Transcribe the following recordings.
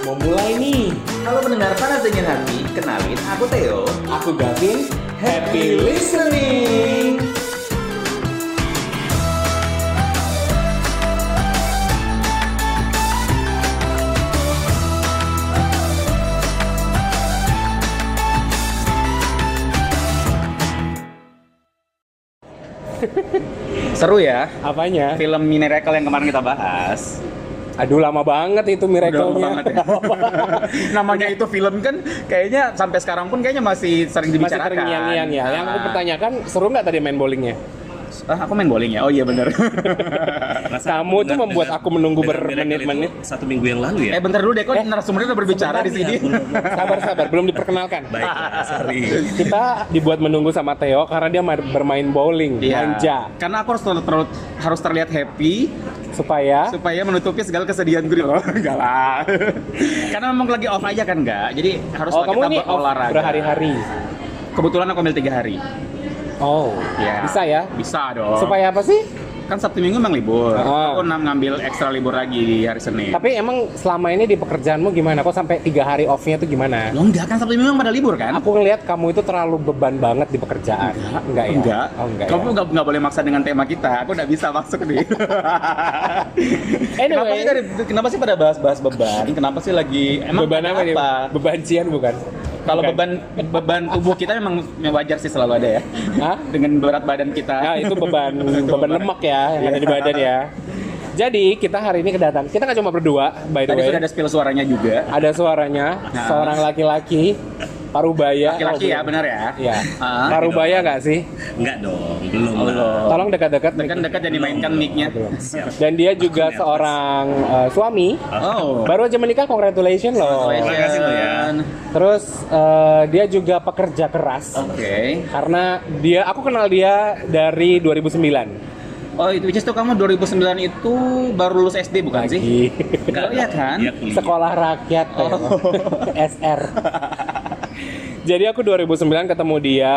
Mau mulai nih. Halo pendengar panas dingin hati, kenalin aku Theo. Aku Gavin. Happy listening. Seru ya, Apanya? film Miracle yang kemarin kita bahas. Aduh lama banget itu Udah lama banget ya. Namanya itu film kan kayaknya sampai sekarang pun kayaknya masih sering Masih dibicarakan. terngiang-ngiang ya. Yang aku Ah. pertanyakan, seru nggak tadi main bowlingnya? Ah, aku main bowling ya. Oh iya bener. Kamu tuh membuat dengar- aku menunggu bermenit-menit. Miracle Satu minggu yang lalu ya? eh bentar dulu deh, kok narasumbernya udah berbicara di sini. Sabar-sabar, belum diperkenalkan. Baiklah, sorry. Kita dibuat menunggu sama Theo karena dia ma- bermain bowling, Iya. manja, Karena aku harus harus terlihat happy supaya supaya menutupi segala kesedihan gue loh. Enggak lah. Karena memang lagi off aja kan enggak. Jadi harus Oh, kamu ini off berolahraga. berhari-hari. Kebetulan aku ambil tiga hari. Oh, Iya. bisa ya? Bisa dong. Supaya apa sih? Kan Sabtu Minggu emang libur. Ah. Aku ngambil ekstra libur lagi di hari Senin. Tapi emang selama ini di pekerjaanmu gimana? Kok sampai tiga hari off-nya tuh gimana? Lo enggak kan Sabtu Minggu emang pada libur kan? Aku ngelihat kamu itu terlalu beban banget di pekerjaan. Enggak, ya? Enggak. Oh, enggak Kamu ya? nggak nggak boleh maksa dengan tema kita. Aku nggak bisa masuk nih. Anyway. Kenapa sih dari kenapa sih pada bahas-bahas beban? Kenapa sih lagi emang beban apa apa? Beban cian bukan? Kalau beban beban tubuh kita memang wajar sih selalu ada ya. Hah? Dengan berat badan kita. Nah, itu beban Itu beban lemak ya yang ada di badan ya. Jadi kita hari ini kedatangan. Kita nggak cuma berdua, by the Tadi way. sudah ada spill suaranya juga. Ada suaranya Nah. seorang laki-laki parubaya. Laki-laki Oh, ya, benar ya? Iya. Ah. Parubaya nggak sih? Enggak dong, belum Oh, belum. Tolong dekat-dekat. Dekat-dekat dan dimainkan mic-nya. Dan dia juga seorang uh, suami. Oh. Baru aja menikah, congratulations loh. Terima kasih ya. Terus uh, dia juga pekerja keras. Oke. Karena dia, aku kenal dia dari 2009. Oh, itu which is tuh kamu 2009 itu baru lulus SD bukan sih? Lagi. Enggak Oh, iya dong, kan? kuliah. Sekolah rakyat Oh. SR. Jadi aku 2009 ketemu dia,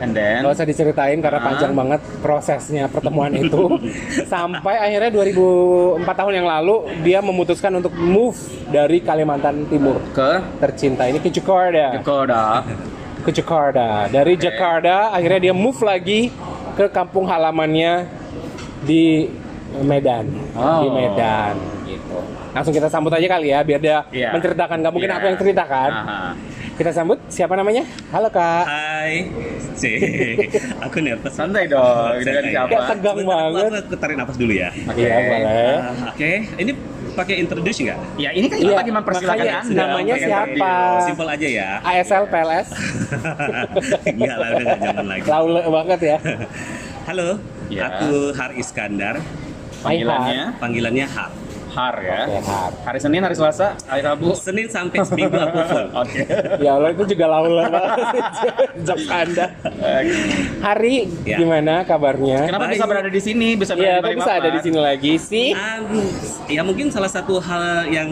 And then Gak usah diceritain karena Ah. panjang banget prosesnya pertemuan itu. Sampai akhirnya 2004 tahun yang lalu dia memutuskan untuk move dari Kalimantan Timur ke tercinta ini ke Jakarta. Jakarta. Ke Jakarta. Dari Jakarta akhirnya dia move lagi ke kampung halamannya di Medan. Oh. Di Medan gitu. Langsung kita sambut aja kali ya biar dia Iya. menceritakan. Gak mungkin Iya. aku yang ceritakan. Aha. Kita sambut siapa namanya? Halo Kak. Hai. Cih, aku nervous. Santai dong, dengan siapa? Kayak tegang Sebentar, banget. Aku, aku tarik nafas dulu ya. Oke. Iya boleh. Ah, Oke, ini pakai introduce nggak? Ya, ini kan kita Iya, lagi Anda. namanya siapa? Simpel aja ya. ASL PLS Enggak lah, udah nggak zaman lagi. laule banget ya. Halo, Ya. aku Har Iskandar. Panggilannya Panggilannya Har. Har ya. Oke, Har. Hari Senin, hari Selasa, hari Rabu. Senin sampai Seminggu aku full. Oke. Ya Allah itu juga laule banget jokes Anda. Hari Ya. gimana kabarnya? Kenapa Baik. bisa berada di sini? Bisa berada Iya, di bisa ada di sini lagi sih? Um, ya mungkin salah satu hal yang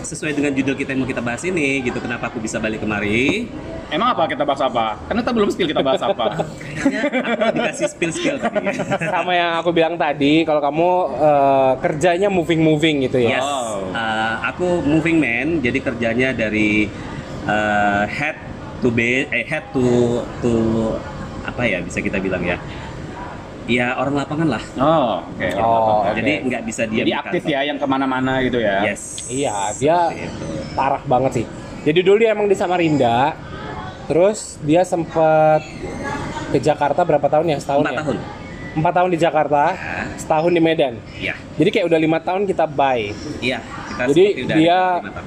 sesuai dengan judul kita yang mau kita bahas ini gitu kenapa aku bisa balik kemari Emang apa kita bahas apa? Karena kita belum spill kita bahas apa. kayaknya aku dikasih spill spill tadi Sama yang aku bilang tadi, kalau kamu eh, kerjanya moving-moving gitu ya. yes uh, aku moving man jadi kerjanya dari uh, head to base eh head to to apa ya bisa kita bilang ya ya orang lapangan lah Oh, oke. Oh, Oke. jadi nggak bisa diam Jadi di aktif kantor. ya yang ke mana-mana gitu ya. yes Iya, dia parah banget sih. Jadi dulu dia emang di Samarinda, terus dia sempet ke Jakarta berapa tahun ya? Setahun empat ya? tahun Empat tahun di Jakarta, Ah. setahun di Medan. ya Jadi kayak udah lima tahun kita buy. iya kita Jadi udah dia,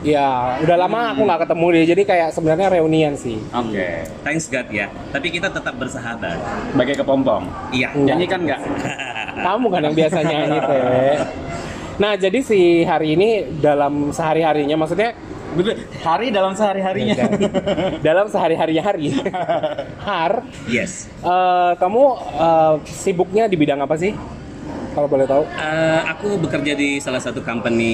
ya udah lama aku nggak ketemu dia. Jadi kayak sebenarnya reunian sih. Oke. thanks God ya tapi kita tetap bersahabat Bagai kepompong. iya. Nyanyi kan enggak? Kamu kan yang biasa nyanyi teh. Nah jadi si hari ini dalam sehari harinya, maksudnya Betul. Hari dalam sehari-harinya. dalam sehari harinya hari, har, yes eh, kamu eh, sibuknya di bidang apa sih? Kalau boleh tahu? Eh, aku bekerja di salah satu company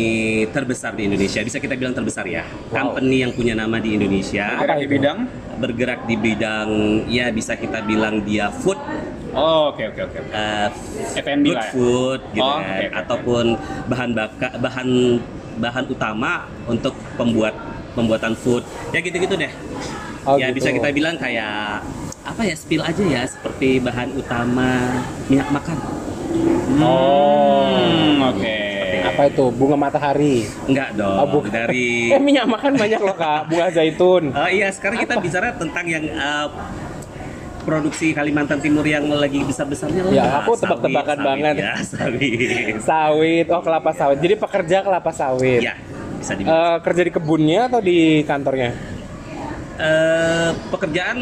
terbesar di Indonesia. Bisa kita bilang terbesar ya. Company yang punya nama di Indonesia. Bergerak di bidang. Bergerak di bidang ya bisa kita bilang dia food, Oh, oke oke oke. eh, F&B good lah ya? food gitu Oh, kan. oke, oke, oke. ataupun bahan baka, bahan bahan utama untuk pembuat pembuatan food ya gitu-gitu deh Oh, ya gitu. bisa kita bilang kayak apa ya spill aja ya seperti bahan utama minyak makan Oh. Hmm, oke. Apa itu? Bunga matahari. enggak dong Oh, bukan. dari Eh minyak makan banyak loh kak. Bunga zaitun. Oh iya, sekarang kita bicara tentang yang uh, produksi Kalimantan Timur yang lagi besar-besarnya lah. Ya, aku tebak-tebakan banget. Ya, sawit. Sawit. Oh kelapa sawit. Jadi pekerja kelapa sawit. ya, bisa dibilang. Eh, kerja di kebunnya atau di kantornya? Eh, pekerjaan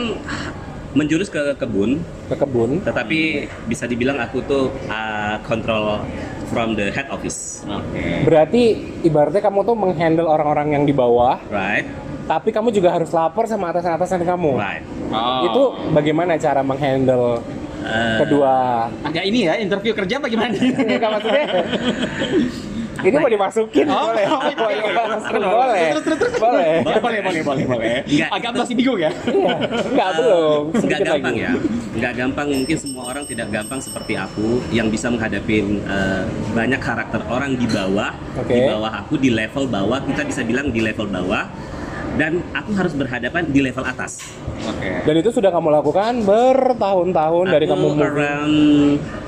menjurus ke kebun, Ke kebun. tetapi bisa dibilang aku tuh uh, control from the head office, Oke. Berarti ibaratnya kamu tuh menghandle orang-orang yang di bawah, right? Tapi kamu juga harus lapor sama atasan-atasan kamu. Right. Oh. Itu bagaimana cara menghandle Eh, kedua? agak ini ya interview kerja bagaimana? Enggak maksudnya. Ini mau dimasukin Oh, boleh. oh, Boleh. iya. Boleh. Terus, terus, terus. Boleh. boleh, boleh, boleh, boleh. Enggak, Agak itu- masih bingung ya. Iya. Enggak belum. nggak Sedikit gampang lagi. ya nggak gampang mungkin semua orang tidak gampang seperti aku yang bisa menghadapi eh, banyak karakter orang di bawah Oke. di bawah aku di level bawah kita bisa bilang di level bawah dan aku harus berhadapan di level atas. Oke. Dan itu sudah kamu lakukan bertahun-tahun dari kamu around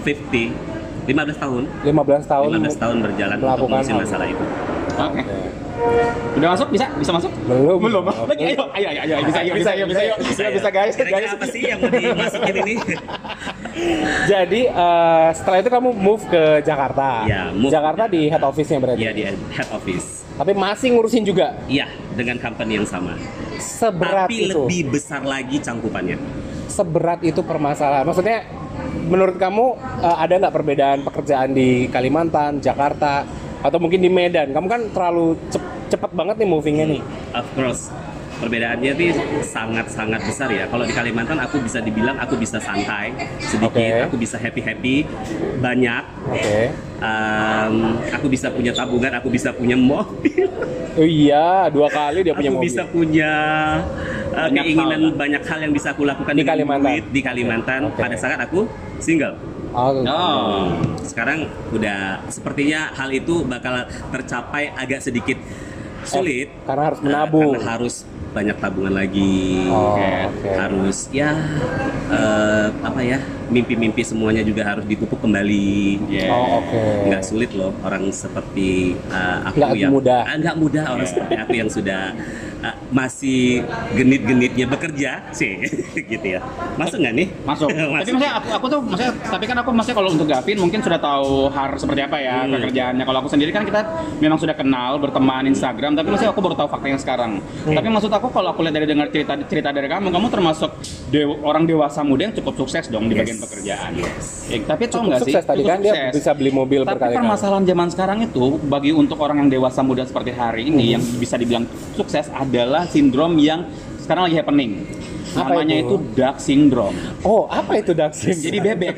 50 15 tahun. 15 tahun 15 tahun berjalan untuk melakukan hal masalah itu. Oke. Udah masuk? Bisa? Bisa masuk? Belum. Belum. Lagi ayo, ayo, ayo, ayo, bisa, ayo, bisa, ayo, bisa, ayo. Bisa, bisa, guys, Kira-kira guys. apa sih yang mau dimasukin ini Jadi eh, setelah itu kamu move ke Jakarta. Ya, move. Jakarta di head office-nya berarti. ya di head office Tapi masih ngurusin juga. Iya, dengan company yang sama. Seberat Tapi itu. lebih besar lagi cangkupannya. Seberat itu permasalahan. Maksudnya menurut kamu eh, ada nggak perbedaan pekerjaan di Kalimantan, Jakarta, atau mungkin di Medan? Kamu kan terlalu cep- cepet banget nih movingnya nih. Of course, perbedaannya sih sangat-sangat besar ya. Kalau di Kalimantan aku bisa dibilang aku bisa santai sedikit, Oke. aku bisa happy-happy, banyak. Oke. Em, aku bisa punya tabungan, aku bisa punya mobil, Oh iya, dua kali dia punya aku mobil. bisa punya uh, Banyak keinginan hal, banyak hal yang bisa aku lakukan Di Kalimantan? duit di Kalimantan Oke. pada saat aku single. Oh, Oh. Sekarang udah sepertinya hal itu bakal tercapai agak sedikit sulit karena harus eh, menabung. karena harus banyak tabungan lagi. Oh, oke. Harus ya eh, apa ya mimpi-mimpi semuanya juga harus dipupuk kembali. Yeah. Oh, oke. Nggak sulit loh orang seperti eh, aku Nggak yang mudah. Ah, nggak mudah orang seperti aku yang sudah eh, masih genit-genitnya bekerja sih gitu ya. Masuk nggak nih? Masuk. Tapi Masuk. maksudnya aku, aku tuh maksudnya tapi kan aku maksudnya kalau untuk Gavin mungkin sudah tahu harus seperti apa ya Hmm. pekerjaannya. Kalau aku sendiri kan kita memang sudah kenal berteman Instagram tapi maksudnya aku baru tahu fakta yang sekarang. Hmm. Tapi maksud aku kalau aku lihat dari dengar cerita cerita dari kamu, kamu termasuk dew- orang dewasa muda yang cukup sukses dong di Yes. bagian pekerjaan. Ya, tapi tau Cukup nggak sih? sukses tadi Cukup kan dia sukses. bisa beli mobil Tapi permasalahan zaman sekarang itu bagi untuk orang yang dewasa muda seperti hari ini Hmm. yang bisa dibilang sukses adalah sindrom yang sekarang lagi happening. Apa Namanya itu? itu dark syndrome. Oh, apa itu dark syndrome? Jadi bebek.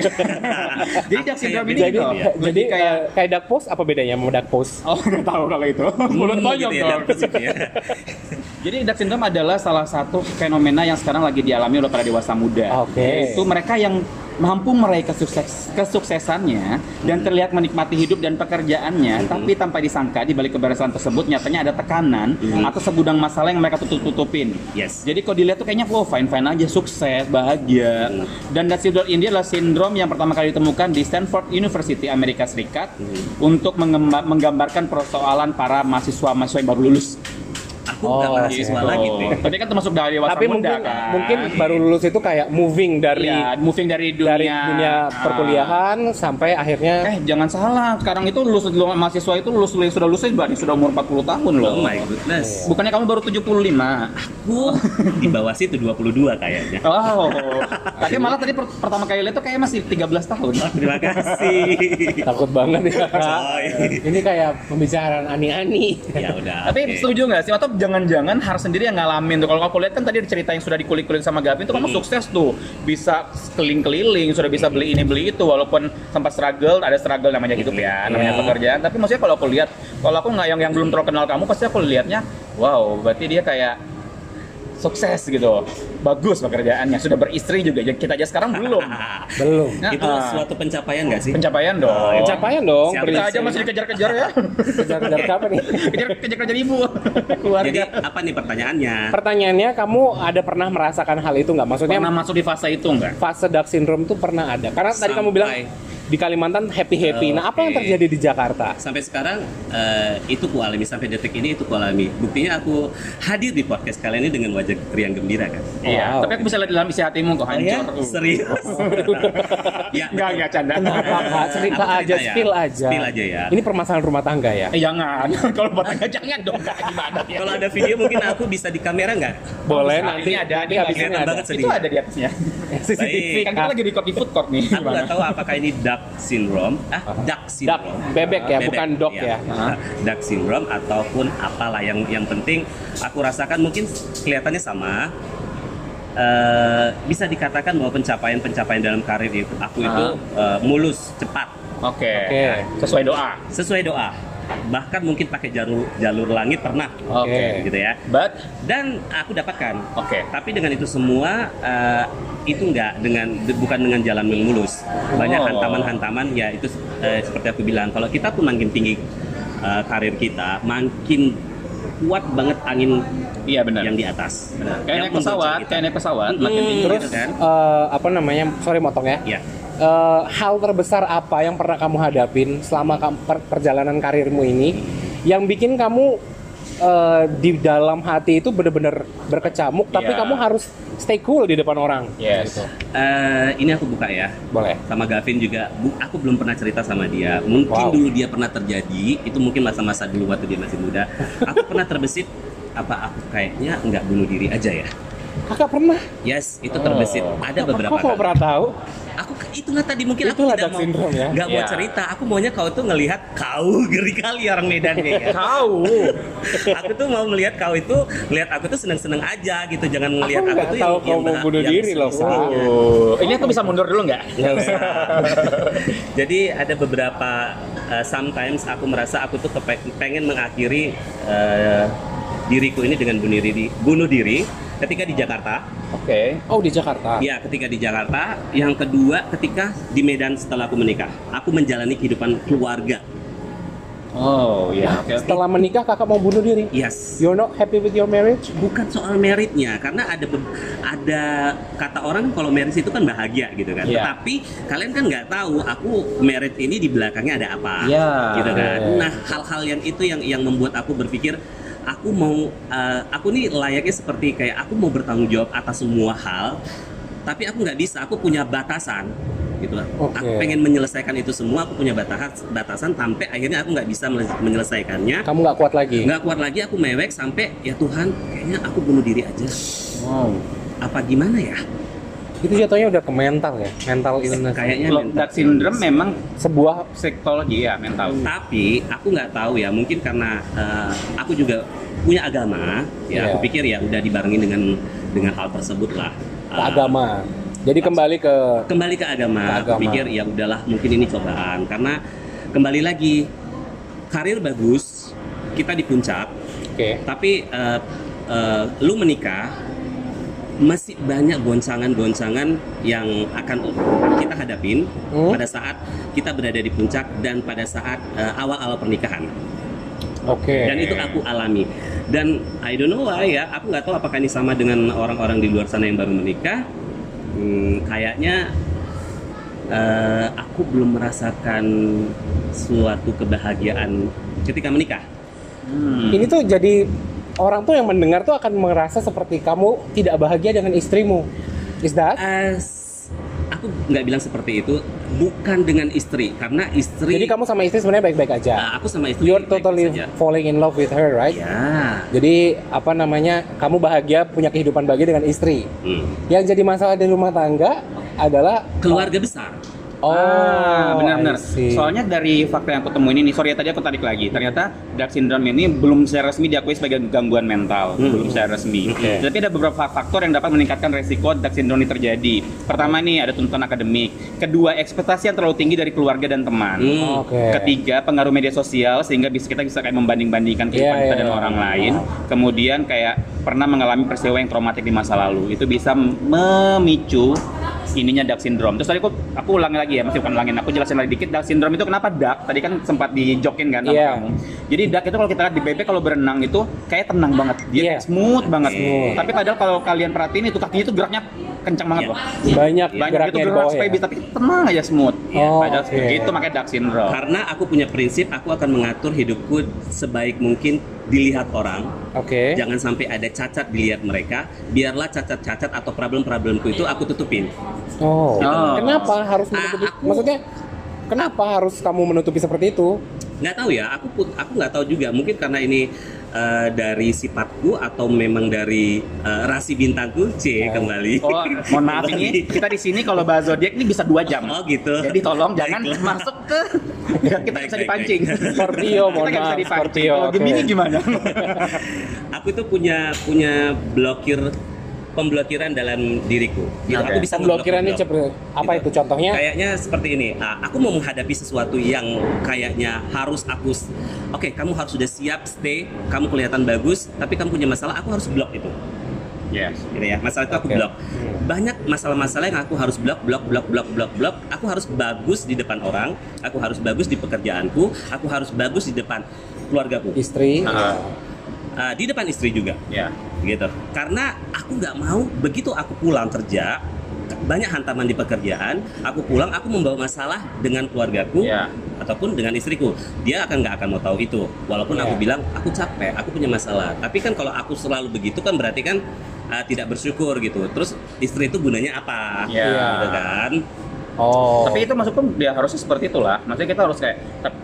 jadi dark syndrome ini jadi gitu. jadi kayak kayak dark post apa bedanya sama dark post? Oh, nggak tahu kalau itu. Mulut Hmm, banyak gitu ya, dong. Jadi dark syndrome adalah salah satu fenomena yang sekarang lagi dialami oleh para dewasa muda. Oke. Itu mereka yang mampu meraih kesukses, kesuksesannya dan terlihat menikmati hidup dan pekerjaannya, tapi tanpa disangka di balik keberhasilan tersebut nyatanya ada tekanan atau segudang masalah yang mereka tutup-tutupin. Yes. Jadi kalau dilihat tuh kayaknya wow fine fine aja sukses bahagia dan dark syndrome ini adalah sindrom yang pertama kali ditemukan di Stanford University Amerika Serikat untuk mengemba- menggambarkan persoalan para mahasiswa mahasiswa yang baru lulus. Aku nggak Oh, mahasiswa gitu. lagi nih. Tapi kan termasuk dari dewasa Tapi muda mungkin kan. mungkin baru lulus itu kayak moving dari Iya, moving dari dunia dari dunia Ah. perkuliahan sampai akhirnya Eh jangan salah, sekarang itu lulus lulus- mahasiswa itu lulus lulus sudah lulus berarti sudah umur 40 tahun loh. Oh my goodness. Bukannya kamu baru 75? Aku di bawah situ 22 kayaknya. Oh, tapi malah tadi per- pertama kali lihat tuh kayak masih 13 tahun. Oh, terima kasih. takut banget ya. Coy. Ini kayak pembicaraan ani-ani. ya udah. Tapi oke. setuju nggak sih? Atau jangan-jangan harus sendiri yang ngalamin tuh. Kalau aku lihat kan tadi ada cerita yang sudah dikulik-kulik sama Gavin tuh kamu sukses tuh. Bisa keliling-keliling, sudah bisa beli ini beli itu walaupun sempat struggle, ada struggle namanya hidup ya, namanya Iya. pekerjaan. Tapi maksudnya kalau aku lihat, kalau aku nggak yang yang belum terlalu kenal kamu pasti aku lihatnya wow, berarti dia kayak sukses gitu, bagus pekerjaannya, sudah beristri juga. Kita aja sekarang belum. Belum. Nah, itu ah. suatu pencapaian nggak sih? Pencapaian dong. Oh, iya. Pencapaian dong. Kita aja masih dikejar-kejar ya. Kejar-kejar apa nih? kejar kejar kejar ibu keluarga. Jadi apa nih pertanyaannya? Pertanyaannya, kamu ada pernah merasakan hal itu nggak? Maksudnya Pernah masuk di fase itu enggak? fase dark syndrome tuh pernah ada. Karena tadi kamu bilang Sampai- di Kalimantan happy happy. Oh, nah, apa yang terjadi di Jakarta? Sampai sekarang eh, itu ku alami sampai detik ini itu ku alami. Buktinya aku hadir di podcast kalian ini dengan wajah riang gembira kan. Iya. Wow. Tapi aku bisa lihat dalam isi hatimu kok Oh ya? hancur. Uh. Serius? ya, Enggak, enggak canda. Kenapa kak? Cerita aja, ya. spill aja. Spill aja ya. Ini permasalahan rumah tangga ya? Eh, jangan. Kalau buat tangga jangan dong. Kak. Gimana ya? Kalau ada video mungkin aku bisa di kamera nggak? Boleh Bisa. nanti Ini ada, ini habis ini ada. banget Itu ada di atasnya. CCTV. Kan kita lagi di food court nih. Aku nggak tahu apakah ini duck syndrome, ah duck syndrome. Duck, bebek ya, bukan dog ya. Ah, duck syndrome ataupun apalah yang yang penting aku rasakan mungkin kelihatannya sama. Eh, bisa dikatakan bahwa pencapaian-pencapaian dalam karir itu aku itu eh, mulus cepat Oke. Oke. Sesuai doa. sesuai doa bahkan mungkin pakai jalur jalur langit pernah Oke. gitu ya But dan aku dapatkan Oke. tapi dengan itu semua eh, itu enggak dengan de- bukan dengan jalan yang mulus banyak Oh. hantaman-hantaman ya itu eh, seperti aku bilang kalau kita pun makin tinggi eh, karir kita makin kuat banget angin iya benar. yang di atas Benar. Kayak Yang naik pesawat, kayak naik pesawat, Mm-mm, makin tinggi Terus gitu kan eh, apa namanya? Sorry motong ya. ya Eh, hal terbesar apa yang pernah kamu hadapin selama per- perjalanan karirmu ini yang bikin kamu eh, di dalam hati itu bener-bener berkecamuk tapi Iya. kamu harus stay cool di depan orang? Yes. Gitu. Eh, ini aku buka ya. Boleh. Sama Gavin juga. Bu, aku belum pernah cerita sama dia. Mungkin Wow. dulu dia pernah terjadi. Itu mungkin masa-masa dulu waktu dia masih muda. Aku pernah terbesit. Apa aku kayaknya nggak bunuh diri aja ya kakak pernah yes itu terbesit Oh. ada beberapa kok kamu kali pernah tahu aku itulah tadi mungkin aku Itulah tidak mau syndrome ya. nggak mau Iya. cerita aku maunya kau tuh ngelihat kau geri kali orang Medan kayaknya Kau. aku tuh mau melihat kau itu lihat aku tuh seneng-seneng aja gitu jangan ngelihat Aku aku, tuh tahu kau mau bah- bunuh yang diri loh. Oh. Ini aku bisa mundur dulu nggak? ya usah. Jadi ada beberapa uh, sometimes aku merasa aku tuh kepe- pengen mengakhiri uh, diriku ini dengan bunuh diri, bunuh diri ketika di Jakarta. Oke. oh di Jakarta Ya, ketika di Jakarta. Yang kedua, ketika di Medan setelah aku menikah. Aku menjalani kehidupan keluarga. Oh iya. Oke. oke. setelah menikah kakak mau bunuh diri Yes. you're not happy with your marriage Bukan soal meritnya, karena ada ada kata orang kalau merit itu kan bahagia gitu kan. Iya. Tetapi kalian kan nggak tahu aku merit ini di belakangnya ada apa, Iya. gitu kan. Iya. Nah hal-hal yang itu yang yang membuat aku berpikir aku mau uh, aku nih layaknya seperti kayak aku mau bertanggung jawab atas semua hal, tapi aku nggak bisa, aku punya batasan gitu lah. Oke. Aku pengen menyelesaikan itu semua, aku punya batasan batasan sampai akhirnya aku nggak bisa menyelesaikannya kamu nggak kuat lagi nggak kuat lagi aku mewek sampai ya Tuhan kayaknya aku bunuh diri aja Wow. apa gimana ya itu jatuhnya udah ke mental ya mental illness. Kayaknya mental syndrome memang sebuah psikologi ya mental. tapi aku nggak tahu ya mungkin karena eh, aku juga punya agama ya Iya. aku pikir ya udah dibarengi dengan dengan hal tersebut lah. Eh, agama. Jadi kembali ke kembali ke agama, Ke aku agama. pikir ya udahlah mungkin ini cobaan. Karena kembali lagi karir bagus kita di puncak. Oke. Tapi eh, eh, lu menikah masih banyak goncangan-goncangan yang akan kita hadapin Hmm. pada saat kita berada di puncak dan pada saat eh, awal-awal pernikahan. Oke. Dan itu aku alami. Dan I don't know why ya aku nggak tahu apakah ini sama dengan orang-orang di luar sana yang baru menikah. Hmm, kayaknya eh, aku belum merasakan suatu kebahagiaan ketika menikah. Hmm. ini tuh jadi orang tuh yang mendengar tuh akan merasa seperti kamu tidak bahagia dengan istrimu. Is that? Eh, s- aku nggak bilang seperti itu. Bukan dengan istri. Karena istri jadi kamu sama istri sebenarnya baik-baik aja? Ah, aku sama istri you're baik-baik totally saja. falling in love with her right? Ya jadi apa namanya kamu bahagia punya kehidupan bahagia dengan istri. Hmm. yang jadi masalah di rumah tangga adalah keluarga besar oh ah, benar-benar. Soalnya dari fakta yang aku temuin ini, sorry ya tadi aku tarik lagi. Ternyata dark syndrome ini belum secara resmi diakui sebagai gangguan mental, Hmm. belum secara resmi. Oke. Tapi ada beberapa faktor yang dapat meningkatkan resiko dark syndrome ini terjadi. Pertama nih ada tuntutan akademik. Kedua ekspektasi yang terlalu tinggi dari keluarga dan teman. Hmm. oke Ketiga, pengaruh media sosial sehingga bisa kita bisa kayak membanding-bandingkan kehidupan Iya, kita iya, dan iya. orang lain. Kemudian kayak pernah mengalami peristiwa yang traumatik di masa lalu. Itu bisa memicu ininya Dark Syndrome. Terus tadi aku aku ulangi lagi ya, masih bukan ulangin. Aku jelasin lagi dikit Dark Syndrome itu kenapa Dark? Tadi kan sempat dijokin kan sama Iya. kamu. Jadi Dark itu kalau kita lihat di bebek kalau berenang itu kayak tenang banget. Dia Iya. smooth banget. Smooth. Tapi padahal kalau kalian perhatiin itu kakinya itu geraknya kencang banget Iya. loh. Banyak Banyak geraknya itu di gerak bawah supaya ya. bisa tapi tenang aja smooth. Oh, Padahal oke. begitu makanya Dark Syndrome. Karena aku punya prinsip, aku akan mengatur hidupku sebaik mungkin dilihat orang. Oke. Jangan sampai ada cacat dilihat mereka. Biarlah cacat-cacat atau problem-problemku itu aku tutupin. Oh. Oh. Kenapa harus menutupi? Ah, aku- Maksudnya kenapa harus kamu menutupi seperti itu? Nggak tahu ya, aku pun aku nggak tahu juga. Mungkin karena ini eh, dari sifatku atau memang dari eh, rasi bintangku C kembali. Oh, mohon maaf ini kita di sini kalau bahas zodiak ini bisa dua jam. Oh gitu. Jadi tolong jangan Baiklah. masuk ke kita Baik, bisa dipancing. Scorpio, mohon kita nggak bisa maaf, dipancing. Scorpio, Kalau gimana? aku tuh punya punya blokir pemblokiran dalam diriku. Gitu. Oke. Aku bisa ngeblok-ngeblok. cepet. Apa Gitu. itu contohnya? Kayaknya seperti ini. Ah, aku mau menghadapi sesuatu yang kayaknya harus aku. Oke, kamu harus sudah siap stay. Kamu kelihatan bagus, tapi kamu punya masalah. Aku harus blok itu. Yes. Gitu ya. Masalah itu aku blok. Banyak masalah-masalah yang aku harus blok, blok, blok, blok, blok, blok. Aku harus bagus di depan orang. Aku harus bagus di pekerjaanku. Aku harus bagus di depan keluargaku. Istri. Ah. Ah, di depan istri juga Ya. gitu karena aku nggak mau begitu aku pulang kerja banyak hantaman di pekerjaan aku pulang aku membawa masalah dengan keluargaku Ya. ataupun dengan istriku dia akan nggak akan mau tahu itu walaupun Ya. aku bilang aku capek aku punya masalah tapi kan kalau aku selalu begitu kan berarti kan uh, tidak bersyukur gitu terus istri itu gunanya apa Ya. gitu kan Oh. Tapi itu maksudku dia harusnya seperti itulah. Maksudnya kita harus kayak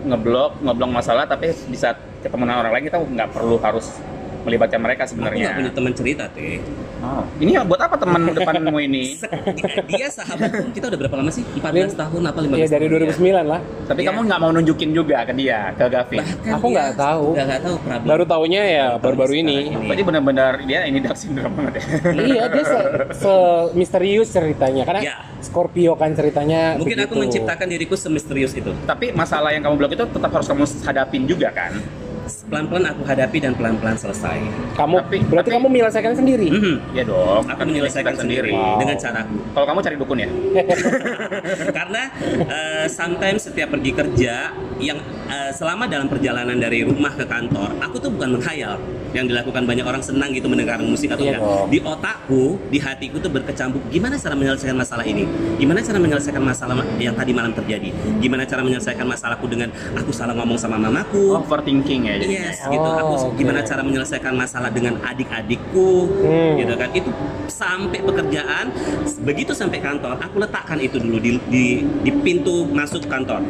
ngeblok, ngeblok masalah tapi di saat ketemu orang lain kita nggak perlu harus melibatkan mereka aku nggak punya sebenarnya. teman cerita teh Oh. Ini buat apa teman depanmu ini? Dia sahabatku kita udah berapa lama sih 14 tahun apa 15 Iya dari tahun ya? 2009 lah. Tapi Iya. kamu nggak mau nunjukin juga ke dia, ke Gavin. Bahkan Aku nggak tahu. nggak tahu problem Baru taunya ya baru-baru ini. Sekarang Berarti benar-benar dia ini Dark Syndrome banget ya. iya dia se, se- misterius ceritanya karena Ya. Scorpio kan ceritanya. Mungkin aku begitu. menciptakan diriku semisterius itu. Tapi masalah yang kamu blok itu tetap harus kamu hadapin juga kan? Pelan-pelan aku hadapi dan pelan-pelan selesai. Kamu Tapi- berarti tapi- kamu menyelesaikan sendiri. Mhm. Iya dong. Aku menyelesaikan sendiri Wow. dengan caraku. Kalau kamu cari dukun ya? Karena eh, sometimes setiap pergi kerja yang eh, selama dalam perjalanan dari rumah ke kantor, aku tuh bukan menghayal. Yang dilakukan banyak orang senang gitu mendengar musik atau Iya enggak. Di otakku, di hatiku tuh berkecambuk gimana cara menyelesaikan masalah ini? Gimana cara menyelesaikan masalah ma- yang tadi malam terjadi? Gimana cara menyelesaikan masalahku dengan aku salah ngomong sama mamaku? Overthinking ya. jadi. Yes, gitu. Oh, Aku oke. gimana cara menyelesaikan masalah dengan adik-adikku, Hmm. gitu kan? Itu sampai pekerjaan, begitu sampai kantor, aku letakkan itu dulu di di, di pintu masuk kantor.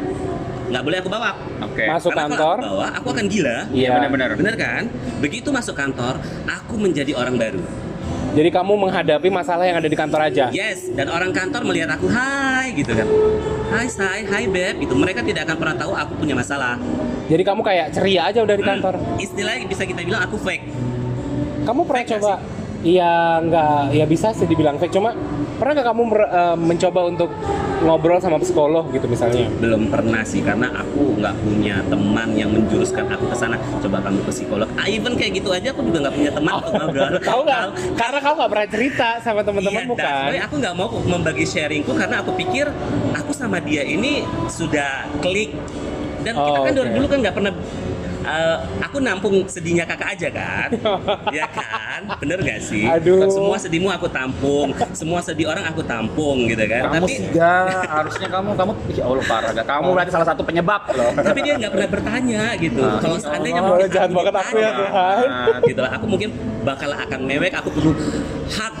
Nggak boleh aku bawa. Oke. Masuk Karena kantor. Kalau aku bawa, aku akan gila. Iya. benar-benar. Bener kan? Begitu masuk kantor, aku menjadi orang baru. Jadi kamu menghadapi masalah yang ada di kantor aja. Yes, dan orang kantor melihat aku, hai, gitu kan. Hai, say, hai, beb. Itu mereka tidak akan pernah tahu aku punya masalah. Jadi kamu kayak ceria aja udah di kantor. Istilahnya bisa kita bilang aku fake. Kamu pernah Fake coba? Iya nggak, ya bisa sih dibilang fake. Cuma pernah nggak kamu mer- eh, mencoba untuk ngobrol sama psikolog gitu misalnya? belum pernah sih karena aku nggak punya teman yang menjuruskan aku ke sana coba kamu ke psikolog ah, even kayak gitu aja aku juga nggak punya teman untuk ngobrol Tahu nggak? Karena kamu nggak pernah cerita sama teman-temanmu Iya, kan? why aku nggak mau membagi sharingku karena aku pikir aku sama dia ini sudah klik dan kita Oh, kan dari oke. dulu kan nggak pernah eh, aku nampung sedihnya kakak aja kan ya kan bener gak sih Aduh. semua sedihmu aku tampung semua sedih orang aku tampung gitu kan Kamu tapi gak, harusnya kamu kamu ya Allah parah gak. Kamu berarti salah satu penyebab loh. tapi dia nggak pernah bertanya gitu Ah, kalau ya seandainya Allah, mungkin jahat banget aku ya, Tuhan. gitu lah aku mungkin bakal akan mewek aku perlu hak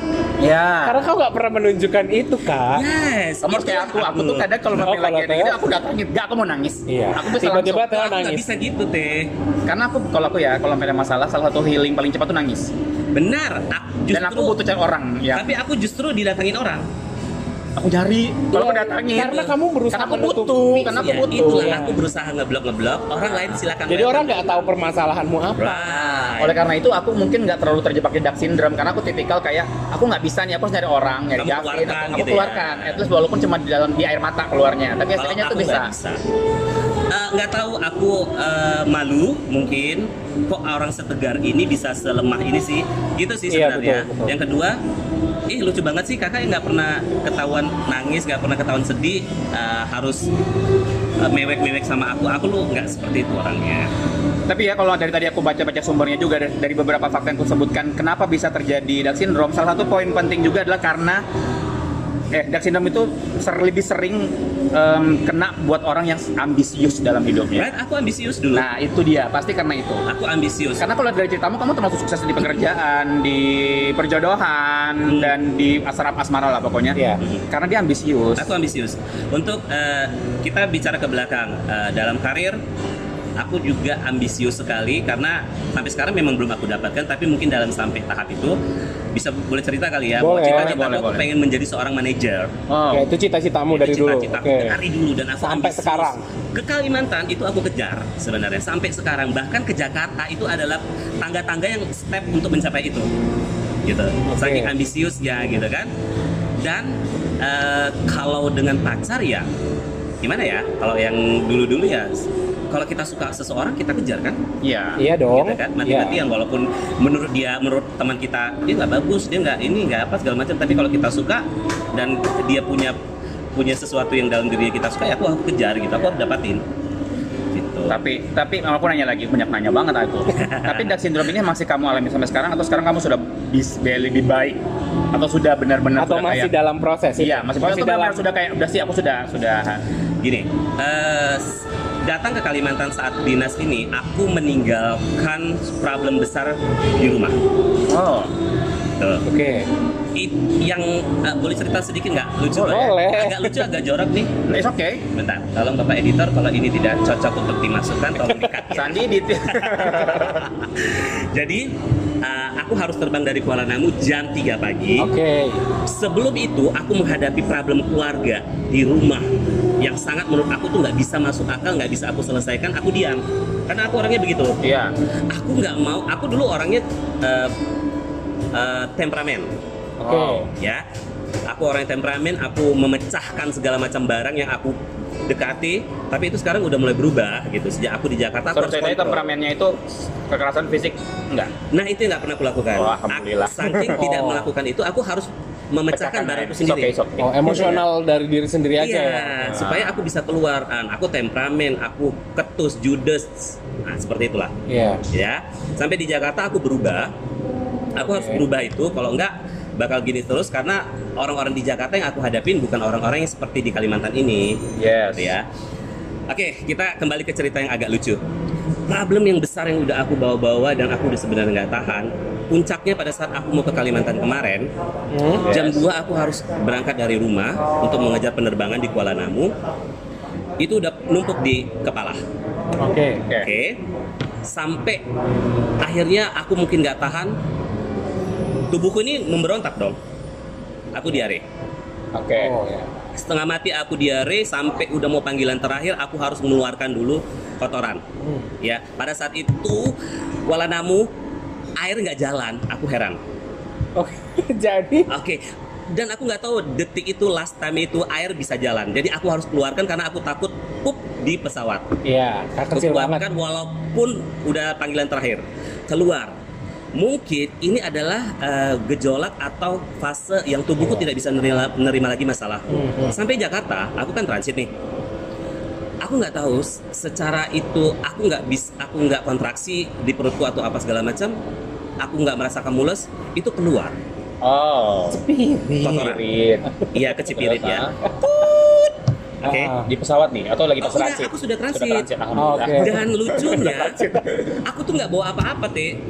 Ya. Karena kamu nggak pernah menunjukkan itu kan? yes Kamu harus itu kayak aku, aku tuh kadang kalau kalau lagi ada gitu, aku datangin, gak aku mau nangis. Iya. Aku bisa Tiba-tiba langsung. Nggak nangis. bisa gitu teh Karena aku kalau aku ya, kalau ada masalah, salah satu healing paling cepat tuh nangis. benar aku justru Dan aku butuh cari orang ya. tapi aku justru didatangin orang Aku cari, kalau Iya, datangin. Karena kamu berusaha Karena aku butuh, karena aku Ya, butuh. itulah Iya. aku berusaha ngeblok ngeblok orang lain silakan Jadi orang nggak tahu permasalahanmu apa. right Oleh karena itu aku mungkin nggak terlalu terjebak di dark syndrome karena aku tipikal kayak aku nggak bisa nih aku harus nyari orang nyari Kamu Gavin keluarkan aku, aku gitu ya. keluarkan at least walaupun cuma di dalam di air mata keluarnya tapi hasilnya tuh bisa. Nggak tahu aku eh, malu mungkin kok orang setegar ini bisa selemah ini sih gitu sih Iya, sebenarnya betul, betul. yang kedua ih lucu banget sih kakak nggak pernah ketahuan nangis nggak pernah ketahuan sedih eh, harus eh, mewek-mewek sama aku aku lu nggak seperti itu orangnya Tapi ya kalau dari tadi aku baca-baca sumbernya juga dari, dari beberapa fakta yang aku sebutkan kenapa bisa terjadi Down syndrome. Salah satu poin penting juga adalah karena eh Down syndrome itu ser- lebih sering em, kena buat orang yang ambisius dalam hidupnya. right aku ambisius dulu Nah itu dia pasti karena itu. aku ambisius Karena kalau dari ceritamu kamu termasuk sukses di pekerjaan, di perjodohan dan di asrama asmara lah pokoknya. Iya. Karena dia ambisius. Aku ambisius. Untuk eh, kita bicara ke belakang eh, dalam karir, aku juga ambisius sekali karena sampai sekarang memang belum aku dapatkan, tapi mungkin dalam sampai tahap itu bisa boleh cerita kali ya. Boleh, cita-cita boleh, aku boleh. pengen menjadi seorang manajer. Oh. Oke, itu cita-citamu dari Itu dulu. cita-cita Oke. aku dari dulu dan aku Sampai ambisius. sekarang. Ke Kalimantan itu aku kejar sebenarnya sampai sekarang bahkan ke Jakarta itu adalah tangga-tangga yang step untuk mencapai itu. Gitu. Saking ambisiusnya gitu kan. Dan eh, kalau dengan pacar ya gimana ya? Kalau yang dulu-dulu ya kalau kita suka seseorang kita kejar kan? Iya. Iya dong. gitu kan mati-mati Iya. yang walaupun menurut dia menurut teman kita dia nggak bagus dia nggak ini nggak apa segala macam tapi kalau kita suka dan dia punya punya sesuatu yang dalam diri kita suka ya aku harus kejar gitu aku harus dapatin gitu Tapi tapi aku nanya lagi banyak nanya banget aku. tapi Down syndrome ini masih kamu alami sampai sekarang atau sekarang kamu sudah bis, lebih baik atau sudah benar-benar Atau sudah masih kayak dalam proses? Iya, masih, masih masih dalam. sudah kayak udah sih aku sudah sudah gini s- datang ke Kalimantan saat dinas ini aku meninggalkan problem besar di rumah Oh. Oke. It- yang eh, boleh cerita sedikit nggak lucu Boleh. agak lucu agak jorok nih It's okay. bentar tolong bapak editor kalau ini tidak cocok untuk dimasukkan tolong dikat ya. Sandi di Jadi uh, aku harus terbang dari Kuala Namu jam 3 pagi. Oke. Sebelum itu aku menghadapi problem keluarga di rumah yang sangat menurut aku tuh nggak bisa masuk akal, nggak bisa aku selesaikan. Aku diam karena aku orangnya begitu. Iya. Aku nggak mau. Aku dulu orangnya uh, uh, temperamen, Oke. Oh. ya. Aku orang yang temperamen. Aku memecahkan segala macam barang yang aku dekati. Tapi itu sekarang udah mulai berubah gitu. Sejak aku di Jakarta, aku Sorry, harus kontrol. temperamennya itu kekerasan fisik enggak? Nah itu yang nggak pernah aku lakukan. Oh, alhamdulillah. Aku- Saking tidak Oh. melakukan itu, aku harus memecahkan barangku It's okay, sendiri. it's okay. Oh, emosional dari diri sendiri aja Iya, ya. supaya aku bisa keluar. An, Aku temperamen, aku ketus, judes. Nah, seperti itulah. Iya. Ya, sampai di Jakarta aku berubah. Aku harus Oke. berubah itu. Kalau enggak bakal gini terus karena orang-orang di Jakarta yang aku hadapin bukan orang-orang yang seperti di Kalimantan ini. Yes. Gitu ya. Oke, kita kembali ke cerita yang agak lucu. Problem yang besar yang udah aku bawa-bawa dan aku udah sebenarnya nggak tahan. Puncaknya pada saat aku mau ke Kalimantan kemarin, Hmm? jam Yes. 2 aku harus berangkat dari rumah untuk mengejar penerbangan di Kuala Namu. Itu udah numpuk di kepala. Oke. Oke. Oke. Sampai akhirnya aku mungkin nggak tahan. Tubuhku ini memberontak dong. Aku diare. Oke. Oh, ya. Setengah mati aku diare sampai udah mau panggilan terakhir aku harus mengeluarkan dulu kotoran. Hmm. Ya, pada saat itu Kuala Namu air nggak jalan, aku heran. Oke. Jadi Oke. Dan aku nggak tahu detik itu last time itu air bisa jalan. Jadi aku harus keluarkan karena aku takut pup di pesawat. Iya, kecil banget. walaupun udah panggilan terakhir keluar mungkin ini adalah eh, gejolak atau fase yang tubuhku tidak bisa menerima, menerima lagi masalahku Hmm, hmm. sampai Jakarta aku kan transit nih aku nggak tahu secara itu aku nggak bis aku nggak kontraksi di perutku atau apa segala macam aku nggak merasakan mules itu keluar Oh. kotoran Spirit. iya kecipirit ya oke Ah. Di pesawat nih atau lagi pas Oh, transit? aku sudah transit. Sudah transit. Alhamdulillah. Oke. Dan lucunya, aku tuh nggak bawa apa-apa, Teh.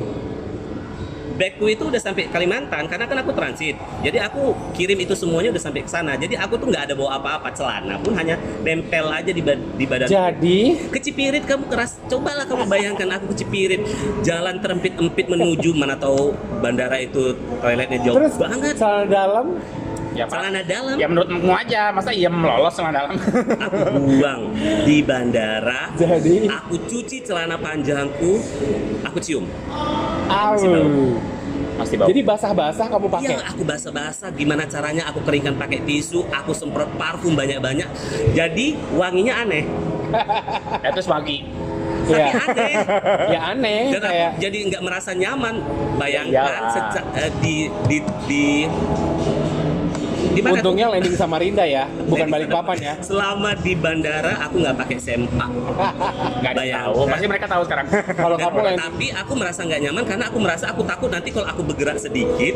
Bagku itu udah sampai Kalimantan karena kan aku transit. Jadi aku kirim itu semuanya udah sampai ke sana. Jadi aku tuh nggak ada bawa apa-apa celana pun hanya nempel aja di, ba- di badan. Jadi Kecipirit kamu keras. Cobalah kamu bayangkan aku kecipirit jalan terempit-empit menuju mana tahu bandara itu toiletnya jauh terus banget. celana dalam Ya. Celana dalam Ya menurutmu aja, masa iya lolos sama dalam? aku buang di bandara. jadi Aku cuci celana panjangku, aku cium. au. Masih bau. Masih bau. Jadi basah-basah kamu pakai. Yang aku basah-basah, gimana caranya aku keringkan pakai tisu, aku semprot parfum banyak-banyak. Jadi wanginya aneh. Ya terus pagi. Tapi Iya. aneh. ya aneh Dan aku kayak jadi nggak merasa nyaman. Bayangkan Iyalah. seca- eh, di di di di mana untungnya landing Samarinda ya, bukan balik papan ya. Selama di bandara aku nggak pakai sempak. Nggak tahu. Pasti mereka tahu sekarang. Kalau kamu landing Tapi aku merasa nggak nyaman karena aku merasa aku takut nanti kalau aku bergerak sedikit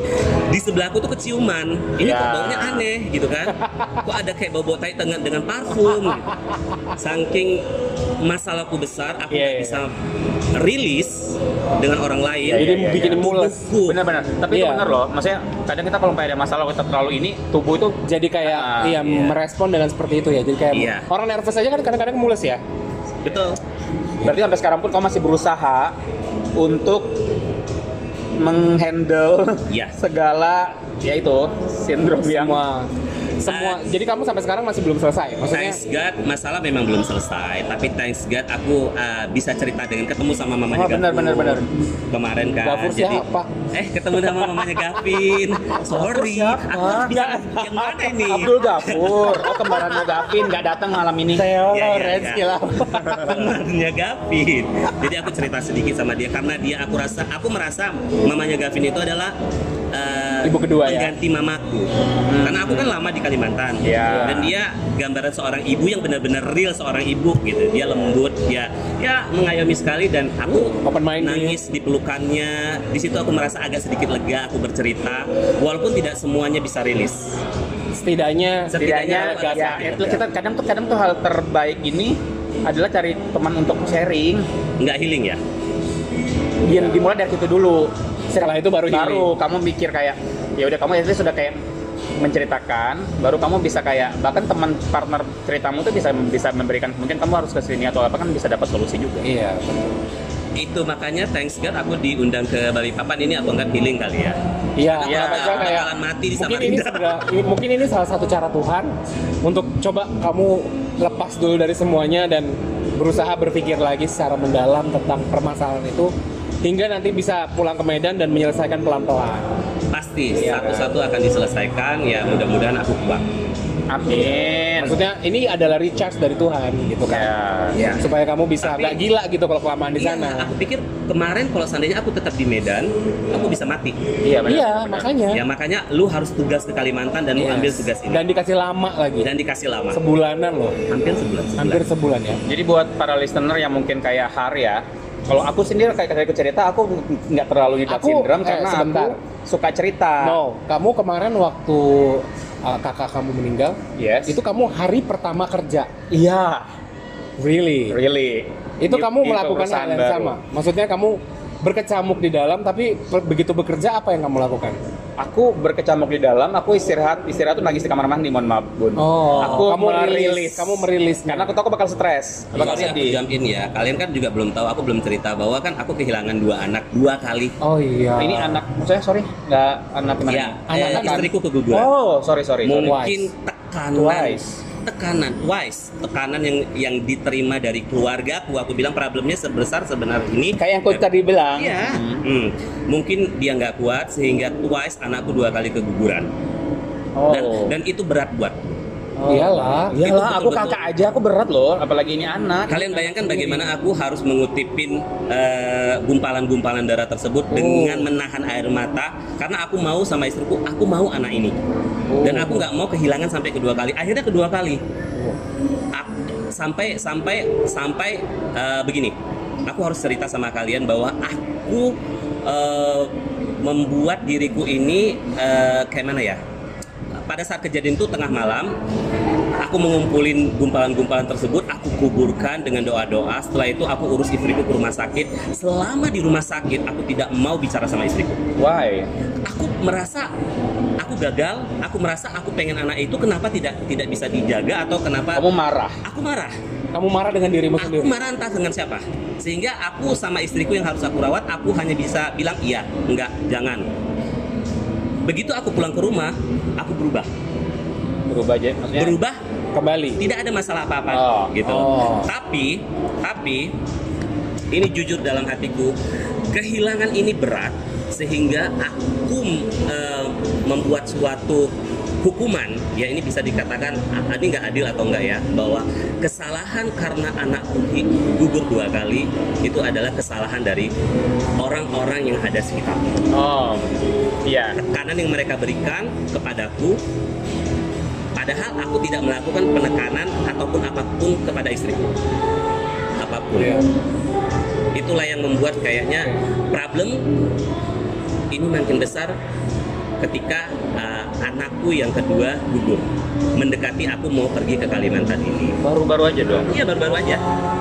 di sebelahku tuh keciuman. Ini Ya. baunya aneh gitu kan? Kok ada kayak bau-bau tai dengan dengan parfum. Gitu. Saking masalahku besar, aku Iya, nggak iya. bisa rilis dengan orang lain. jadi iya, bikin iya. mules. Benar-benar. Tapi itu Iya. benar loh. Maksudnya kadang kita kalau ada masalah kita terlalu ini tubuh itu Jadi kayak Ah, iya, iya. merespon dengan seperti itu ya. Jadi kayak Iya. orang nervous aja kan kadang-kadang mules ya. Betul. berarti sampai sekarang pun kamu masih berusaha untuk menghandle Iya. segala ya itu sindrom yang Semua. Jadi kamu sampai sekarang masih belum selesai. Maksudnya Thanks God, masalah memang belum selesai. Tapi thanks God, aku uh, bisa cerita dengan ketemu sama mamanya Oh, benar, benar, benar. Kemarin kan. Gafur siapa? Eh, ketemu sama mamanya Gavin. Sorry, siapa? aku harus bisa yang mana ini? Abdul Gafur oh kembarannya Gavin nggak datang malam ini Theo Ya, ya, Lorenz ya. Kilap. Temannya Gavin. Jadi aku cerita sedikit sama dia karena dia aku rasa aku merasa mamanya Gavin itu adalah uh, Ibu kedua ya? pengganti mamaku. Karena aku kan lama di Kalimantan. Iya. Dan dia gambaran seorang ibu yang benar-benar real seorang ibu gitu. Dia lembut, dia ya mengayomi sekali dan aku Open minded. nangis di pelukannya. Di situ aku merasa agak sedikit lega aku bercerita walaupun tidak semuanya bisa rilis. Setidaknya Setidaknya setidaknya ya itu itu. kita kadang tuh kadang tuh hal terbaik ini adalah cari teman untuk sharing Nggak healing ya? dia dimulai dari situ dulu setelah itu baru healing. baru kamu mikir kayak ya udah kamu itu sudah kayak menceritakan baru kamu bisa kayak bahkan teman partner ceritamu tuh bisa bisa memberikan mungkin kamu harus ke sini atau apa kan bisa dapat solusi juga Iya, betul. Itu makanya thanks God aku diundang ke Balikpapan ini aku anggap healing kali ya. Iya, Iya, kalau saya kayak bakalan mati di mungkin ini ini- mungkin ini salah satu cara Tuhan untuk coba kamu lepas dulu dari semuanya dan berusaha berpikir lagi secara mendalam tentang permasalahan itu hingga nanti bisa pulang ke Medan dan menyelesaikan pelan-pelan. Pasti satu-satu akan diselesaikan ya mudah-mudahan aku kuat. amin Maksudnya ini adalah recharge dari Tuhan gitu kan. ya Ya. Supaya kamu bisa nggak gila gitu kalau kelamaan di Iya, sana. aku pikir kemarin kalau seandainya aku tetap di Medan, aku bisa mati. iya benar Iya, benar. makanya. Ya makanya lu harus tugas ke Kalimantan dan lu Yes. ambil tugas ini Dan dikasih lama lagi. dan dikasih lama. Sebulanan loh. Hampir sebulan. sebulan. Hampir sebulan ya. jadi buat para listener yang mungkin kayak Har ya kalau aku sendiri kayak aku cerita aku nggak terlalu di Aku- sindrom eh, karena sebentar. aku suka cerita No, kamu kemarin waktu uh, kakak kamu meninggal, yes itu kamu hari pertama kerja. iya Really? really Itu Di- kamu melakukan hal yang sama. Maksudnya kamu berkecamuk di dalam tapi begitu bekerja apa yang kamu lakukan? aku berkecamuk di dalam aku istirahat istirahat tuh nangis di kamar mandi mohon maaf bun Oh, aku kamu merilis rilis, kamu merilis karena aku tahu aku bakal stres bakal Sorry aku sedih jump in ya. Kalian kan juga belum tahu, aku belum cerita bahwa kan aku kehilangan dua anak dua kali. Oh iya. ini anak saya sorry nggak anak gimana Ya, nih? eh, Anak kan? istriku keguguran. oh sorry sorry sorry mungkin tekanan Twice. Tekanan wise tekanan yang yang diterima dari keluarga aku aku bilang problemnya sebesar sebenarnya ini kayak yang kau tadi bilang Iya. Hmm. Mungkin dia nggak kuat sehingga twice anakku dua kali keguguran. oh Dan, dan itu berat buat. Iyalah. Iyalah, Itu aku kakak aja aku berat loh, apalagi ini anak. Kalian bayangkan bagaimana aku harus mengutipin eh, gumpalan-gumpalan darah tersebut dengan menahan air mata karena aku mau sama istriku, aku mau anak ini. Dan aku nggak mau kehilangan sampai kedua kali. Akhirnya kedua kali. Ak- sampai sampai sampai eh, begini. Aku harus cerita sama kalian bahwa aku eh, membuat diriku ini eh, kayak mana ya? Pada saat kejadian itu tengah malam, aku mengumpulin gumpalan-gumpalan tersebut, aku kuburkan dengan doa-doa. Setelah itu aku urus istriku ke rumah sakit. Selama di rumah sakit, aku tidak mau bicara sama istriku. Why? Aku merasa aku gagal. Aku merasa aku pengen anak itu kenapa tidak tidak bisa dijaga atau kenapa Kamu marah. aku marah. Kamu marah dengan dirimu Aku sendiri. marah entah dengan siapa. Sehingga aku sama istriku yang harus aku rawat, aku hanya bisa bilang iya, enggak, jangan. Begitu aku pulang ke rumah, aku berubah. Berubah aja. Maksudnya, Berubah Kembali. tidak ada masalah apa-apa Oh, gitu. oh. Tapi tapi ini jujur dalam hatiku, kehilangan ini berat sehingga aku eh, membuat suatu hukuman ya ini bisa dikatakan ah, ini nggak adil atau enggak ya bahwa kesalahan karena anakku hi- gugur dua kali itu adalah kesalahan dari orang-orang yang ada sekitar Oh, iya. tekanan yang mereka berikan kepadaku padahal aku tidak melakukan penekanan ataupun apa pun kepada istriku apa pun Iya. itulah yang membuat kayaknya problem ini makin besar ketika uh, anakku yang kedua gugur mendekati aku mau pergi ke Kalimantan ini Baru-baru aja dong. iya baru-baru aja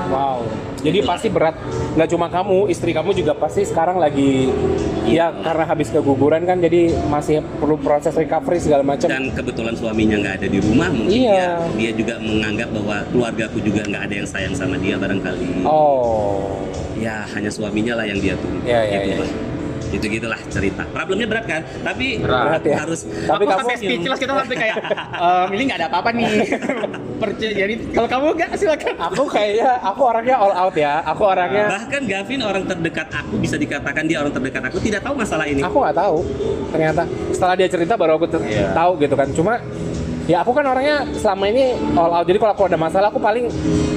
Wow. Jadi pasti berat. Nggak cuma kamu, istri kamu juga pasti sekarang lagi ya karena habis keguguran kan jadi masih perlu proses recovery segala macam. dan kebetulan suaminya nggak ada di rumah mungkin Iya. ya dia juga menganggap bahwa keluargaku juga nggak ada yang sayang sama dia barangkali Oh. ya hanya suaminya lah yang dia tunggu Iya, iya, gitu iya. lah. Itu gitulah cerita problemnya berat kan tapi Berat. Ya. harus Tapi aku kamu sampai speechless kita sampai kayak ehm, ini nggak ada apa-apa nih. Percaya jadi kalau kamu nggak silakan. Aku kayaknya aku orangnya all out ya. Aku orangnya bahkan Gavin orang terdekat aku bisa dikatakan dia orang terdekat aku tidak tahu masalah ini aku nggak tahu. Ternyata setelah dia cerita baru aku Iya. tahu gitu kan. Cuma ya aku kan orangnya selama ini all out. Jadi kalau aku ada masalah aku paling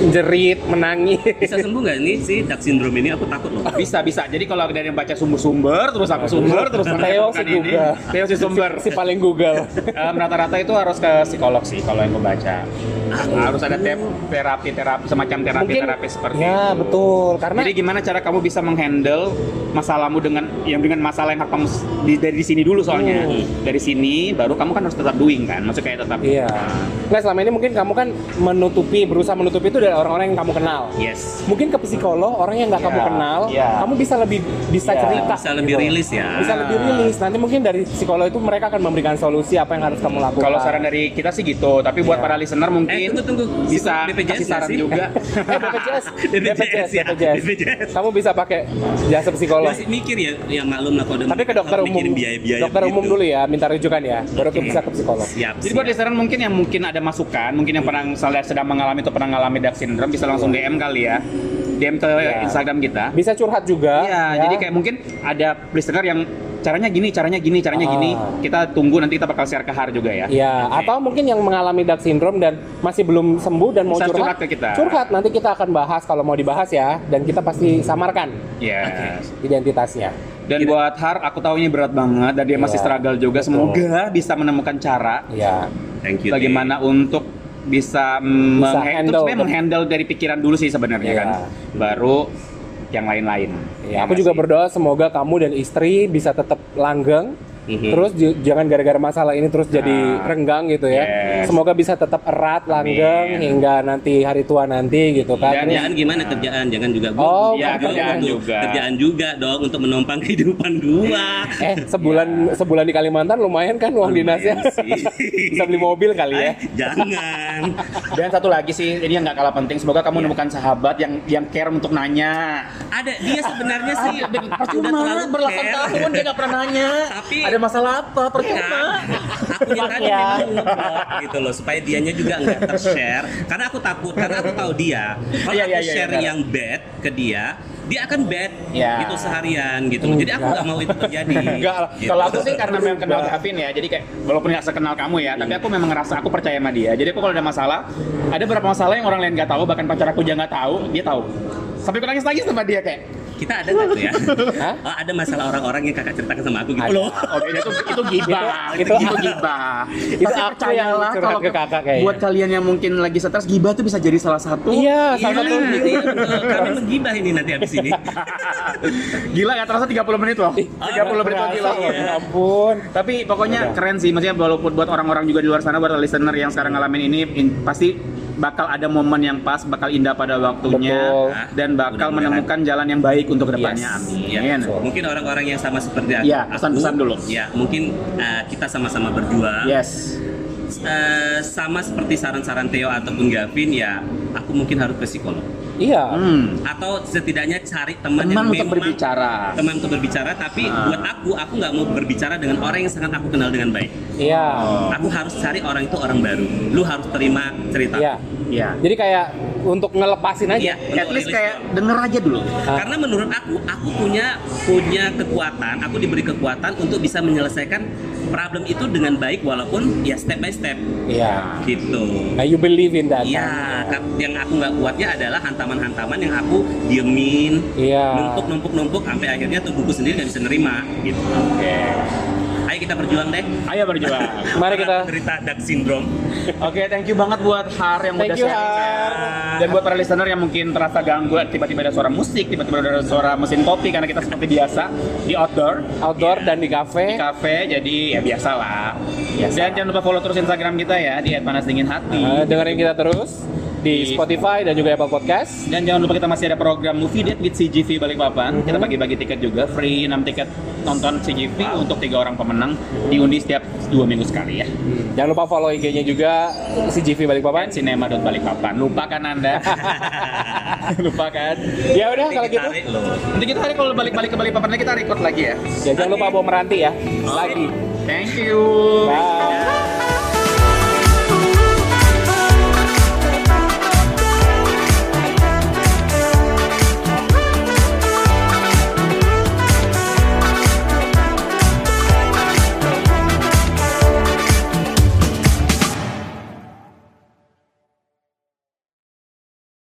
jerit, menangis. bisa sembuh nggak nih si Dark syndrome ini aku takut loh Bisa bisa. Jadi kalau dari yang baca sumber-sumber terus aku sumber terus Theo si. Google. Theo si sumber. si paling Google. Em, rata-rata itu harus ke psikolog sih kalau yang gue baca. Harus ada te- terapi terapi semacam terapi terapi seperti ya itu. betul karena Jadi gimana cara kamu bisa menghandle masalahmu dengan yang dengan masalah yang kamu di, dari di sini dulu soalnya. Hmm. Dari sini baru kamu kan harus tetap doing kan. Maksudnya kayak tetap Iya. Nggak selama ini mungkin kamu kan menutupi, berusaha menutupi itu dari orang-orang yang kamu kenal. yes Mungkin ke psikolog, orang yang nggak kamu Iya, kenal, iya. kamu bisa lebih bisa Iya, cerita. bisa lebih gitu. rilis ya Bisa lebih rilis. Nanti mungkin dari psikolog itu mereka akan memberikan solusi apa yang harus kamu lakukan. Kalau saran dari kita sih gitu, tapi buat Iya. para listener mungkin eh tunggu tunggu bisa BPJS kasih saran nggak sih? juga. eh, BPJS, BPJS ya, BPJS. Kamu bisa pakai jasa psikolog. masih mikir ya ya maklum lah kalau Tapi ke dokter umum, mikirin biaya-biaya dokter umum begitu. dulu ya, minta rujukan ya, baru Oke. bisa ke psikolog. siap Jadi buat siap. Listener mungkin yang mungkin ada masukan, mungkin yang pernah misalnya sedang mengalami atau pernah mengalami dark syndrome bisa langsung DM kali ya. DM ke Iya. Instagram kita. Bisa curhat juga. Iya, ya. jadi kayak mungkin ada listener yang caranya gini, caranya gini, caranya Ah. gini. Kita tunggu nanti kita bakal share ke Har juga ya. Iya, atau mungkin yang mengalami dark syndrome dan masih belum sembuh dan mau Bisa curhat, curhat ke kita. Curhat nanti kita akan bahas kalau mau dibahas ya dan kita pasti samarkan Yes. identitasnya. Dan buat Har, aku tahu ini berat banget dan dia masih Iya, struggle juga. betul. Semoga bisa menemukan cara Iya. thank you bagaimana Teh. untuk bisa, mm, Bisa mengha- handle. terus sebenarnya menghandle dari pikiran dulu sih sebenarnya Iya. kan. Baru yang lain-lain. Ya, aku nggak juga berdoa semoga kamu dan istri bisa tetap langgeng. Mhm. Terus jangan gara-gara masalah ini terus jadi Nah, renggang gitu ya. yes. Semoga bisa tetap erat, langgeng Amin. hingga nanti hari tua nanti gitu kan. Kerjaan gimana kerjaan jangan juga gua Oh, ya, kerjaan juga. kerjaan juga dong untuk menopang kehidupan gua eh sebulan sebulan di Kalimantan lumayan kan uang dinasnya. Lumayan sih. bisa beli mobil kali ya. Eh, jangan Dan satu lagi sih, ini yang nggak kalah penting. Semoga kamu menemukan sahabat yang yang care untuk nanya. ada dia sebenarnya sih udah Percuma, care. tahun dia nggak pernah nanya. Tapi- ada masalah apa? Ya, Percuma. aku yang tadi Ya. memang ngeblok gitu loh supaya dianya juga nggak tershare karena aku takut karena aku tahu dia kalau Iya, aku iya, iya, share iya. yang bad ke dia dia akan bad Iya. gitu seharian gitu loh jadi aku nggak mau itu terjadi Enggak, Gitu. kalau aku sih karena memang kenal Gavin ya, jadi kayak walaupun nggak sekenal kamu ya, tapi aku memang ngerasa aku percaya sama dia. Jadi aku kalau ada masalah, ada beberapa masalah yang orang lain nggak tahu, bahkan pacar aku juga nggak tahu, dia tahu. Sampai aku nangis lagi sama dia kayak, kita ada nggak tuh ya Hah? Oh, ada masalah orang-orang yang kakak ceritakan sama aku gitu Ada. loh oke itu itu gibah, Itu- itu, itu- itu gibah. itu Tapi percayalah kalau ke kakak kayaknya. buat kalian yang mungkin lagi stres, gibah tuh bisa jadi salah satu. Iya, Iya, salah satu iya, kami menggibah ini nanti habis ini Gila ya terasa 30 menit loh. 30 menit lagi loh. Ya ampun. Tapi pokoknya keren sih, maksudnya walaupun buat orang-orang juga di luar sana, buat listener yang sekarang ngalamin ini, in- pasti bakal ada momen yang pas, bakal indah pada waktunya, Betul. dan bakal Mudah-mudahan. menemukan jalan yang baik untuk ke depannya. Yes. Amin. Ya, mungkin orang-orang yang sama seperti aku, Iya, pesan-pesan dulu. Ya, mungkin uh, kita sama-sama berjuang. Yes. Eh, sama seperti saran-saran Theo ataupun Gavin ya, aku mungkin harus ke psikolog. Iya. Hmm. Atau setidaknya cari teman, Teman yang untuk memang berbicara. teman untuk berbicara. Tapi Ah. buat aku, aku nggak mau berbicara dengan orang yang sangat aku kenal dengan baik. Iya. Aku harus cari orang itu orang baru. Lu harus terima cerita. Iya. Iya. Jadi kayak untuk ngelepasin aja. Iya, At untuk least kayak denger aja dulu. Ah. Karena menurut aku, aku punya punya kekuatan, aku diberi kekuatan untuk bisa menyelesaikan problem itu dengan baik walaupun ya step by step Iya. gitu. Nah, you believe in that. Iya, kan? yang aku nggak kuatnya adalah hantaman-hantaman yang aku diemin, Iya. numpuk, numpuk, numpuk, sampai akhirnya tubuhku sendiri nggak bisa nerima. Gitu. Oke. Ayo kita berjuang deh. Ayo berjuang. Mari kita Cerita Dark Syndrome. Oke, thank you banget buat Har yang Thank udah you, sharing. Har. Dan buat para listener yang mungkin terasa ganggu tiba-tiba ada suara musik, tiba-tiba ada suara mesin kopi karena kita seperti biasa di outdoor, outdoor dan di di cafe. cafe, jadi ya biasa lah. Biasa. Dan jangan lupa follow terus Instagram kita ya di @panasdinginhati. Eh, dengerin kita terus di Di- Spotify dan juga Apple Podcast. Dan jangan lupa kita masih ada program Movie Date with CGV Balikpapan. Kita bagi-bagi tiket juga, free 6 tiket nonton CGV untuk tiga orang pemenang diundi setiap dua minggu sekali ya. Jangan lupa follow IG-nya juga CGV Balikpapan. Cinema.balikpapan. Lupakan Anda. Lupakan. Ya udah kalau gitu. Loh. Nanti kita hari kalau balik-balik ke Balikpapan lagi kita record lagi ya. Ya, jangan lupa bawa meranti ya. Lagi. Thank you. Bye.